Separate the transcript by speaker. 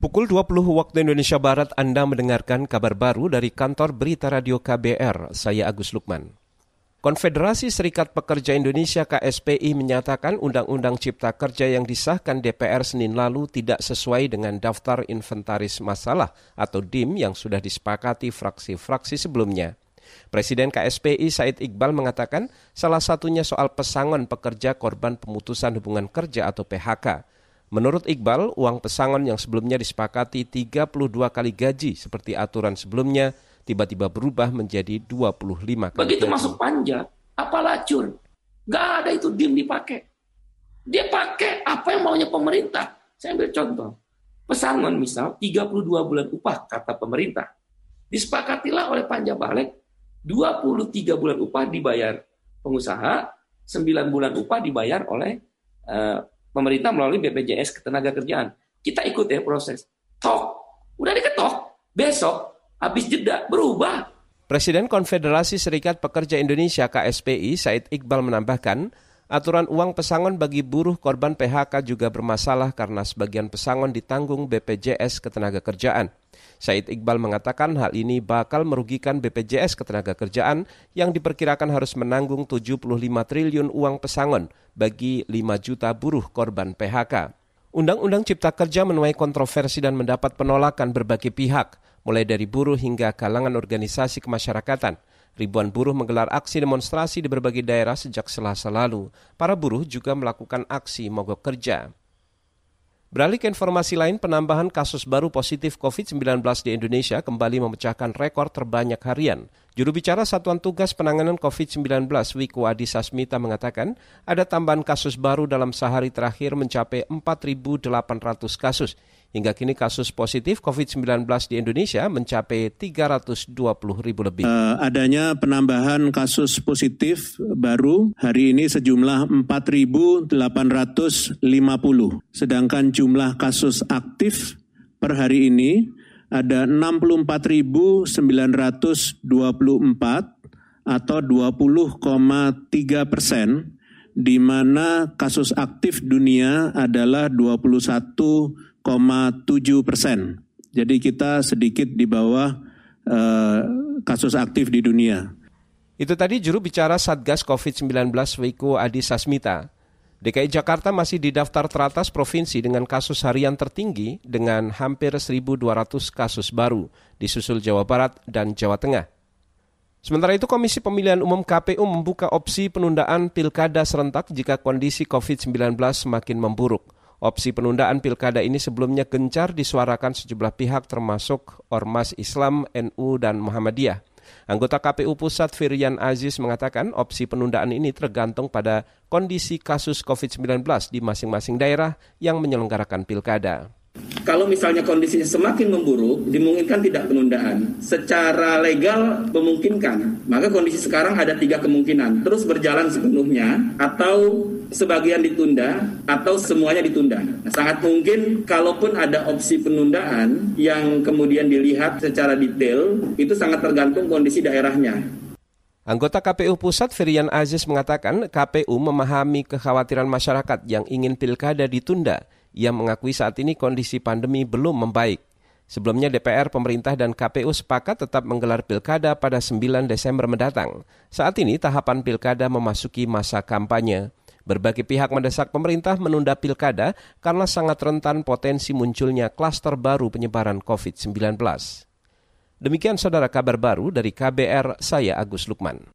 Speaker 1: Pukul 20 waktu Indonesia Barat Anda mendengarkan kabar baru dari kantor berita radio KBR, saya Agus Lukman. Konfederasi Serikat Pekerja Indonesia KSPI menyatakan Undang-Undang Cipta Kerja yang disahkan DPR Senin lalu tidak sesuai dengan daftar inventaris masalah atau DIM yang sudah disepakati fraksi-fraksi sebelumnya. Presiden KSPI Said Iqbal mengatakan salah satunya soal pesangon pekerja korban pemutusan hubungan kerja atau PHK. Menurut Iqbal, uang pesangon yang sebelumnya disepakati 32 kali gaji seperti aturan sebelumnya tiba-tiba berubah menjadi 25 kali
Speaker 2: Begitu
Speaker 1: gaji.
Speaker 2: masuk panja, apa lacur? Gak ada itu dim dipakai. Dia pakai apa yang maunya pemerintah. Saya ambil contoh. Pesangon misal 32 bulan upah kata pemerintah. Disepakatilah oleh panja balik 23 bulan upah dibayar pengusaha, 9 bulan upah dibayar oleh uh, pemerintah melalui BPJS Ketenagakerjaan. Kita ikut ya proses. Tok, udah diketok, besok habis jeda berubah.
Speaker 1: Presiden Konfederasi Serikat Pekerja Indonesia KSPI Said Iqbal menambahkan, aturan uang pesangon bagi buruh korban PHK juga bermasalah karena sebagian pesangon ditanggung BPJS Ketenagakerjaan. Said Iqbal mengatakan hal ini bakal merugikan BPJS Ketenagakerjaan yang diperkirakan harus menanggung 75 triliun uang pesangon bagi 5 juta buruh korban PHK. Undang-Undang Cipta Kerja menuai kontroversi dan mendapat penolakan berbagai pihak, mulai dari buruh hingga kalangan organisasi kemasyarakatan. Ribuan buruh menggelar aksi demonstrasi di berbagai daerah sejak selasa lalu. Para buruh juga melakukan aksi mogok kerja. Beralih ke informasi lain, penambahan kasus baru positif COVID-19 di Indonesia kembali memecahkan rekor terbanyak harian. Juru bicara Satuan Tugas Penanganan COVID-19 Wiku Adhisa Smita mengatakan ada tambahan kasus baru dalam sehari terakhir mencapai 4.800 kasus. Hingga kini kasus positif COVID-19 di Indonesia mencapai 320 ribu lebih.
Speaker 3: Uh, adanya penambahan kasus positif baru hari ini sejumlah 4.850. Sedangkan jumlah kasus aktif per hari ini ada 64.924 atau 20,3 persen, di mana kasus aktif dunia adalah 21 tujuh persen. Jadi kita sedikit di bawah uh, kasus aktif di dunia.
Speaker 1: Itu tadi juru bicara Satgas COVID-19 Wiku Adi Sasmita. DKI Jakarta masih di daftar teratas provinsi dengan kasus harian tertinggi dengan hampir 1.200 kasus baru, disusul Jawa Barat dan Jawa Tengah. Sementara itu Komisi Pemilihan Umum KPU membuka opsi penundaan pilkada serentak jika kondisi COVID-19 semakin memburuk. Opsi penundaan pilkada ini sebelumnya gencar disuarakan sejumlah pihak termasuk Ormas Islam, NU, dan Muhammadiyah. Anggota KPU Pusat Firian Aziz mengatakan opsi penundaan ini tergantung pada kondisi kasus COVID-19 di masing-masing daerah yang menyelenggarakan pilkada.
Speaker 4: Kalau misalnya kondisinya semakin memburuk, dimungkinkan tidak penundaan. Secara legal memungkinkan. Maka kondisi sekarang ada tiga kemungkinan. Terus berjalan sepenuhnya, atau sebagian ditunda, atau semuanya ditunda. Nah, sangat mungkin kalaupun ada opsi penundaan yang kemudian dilihat secara detail, itu sangat tergantung kondisi daerahnya.
Speaker 1: Anggota KPU Pusat Firian Aziz mengatakan KPU memahami kekhawatiran masyarakat yang ingin pilkada ditunda ia mengakui saat ini kondisi pandemi belum membaik. Sebelumnya DPR, pemerintah, dan KPU sepakat tetap menggelar pilkada pada 9 Desember mendatang. Saat ini tahapan pilkada memasuki masa kampanye. Berbagai pihak mendesak pemerintah menunda pilkada karena sangat rentan potensi munculnya klaster baru penyebaran COVID-19. Demikian saudara kabar baru dari KBR, saya Agus Lukman.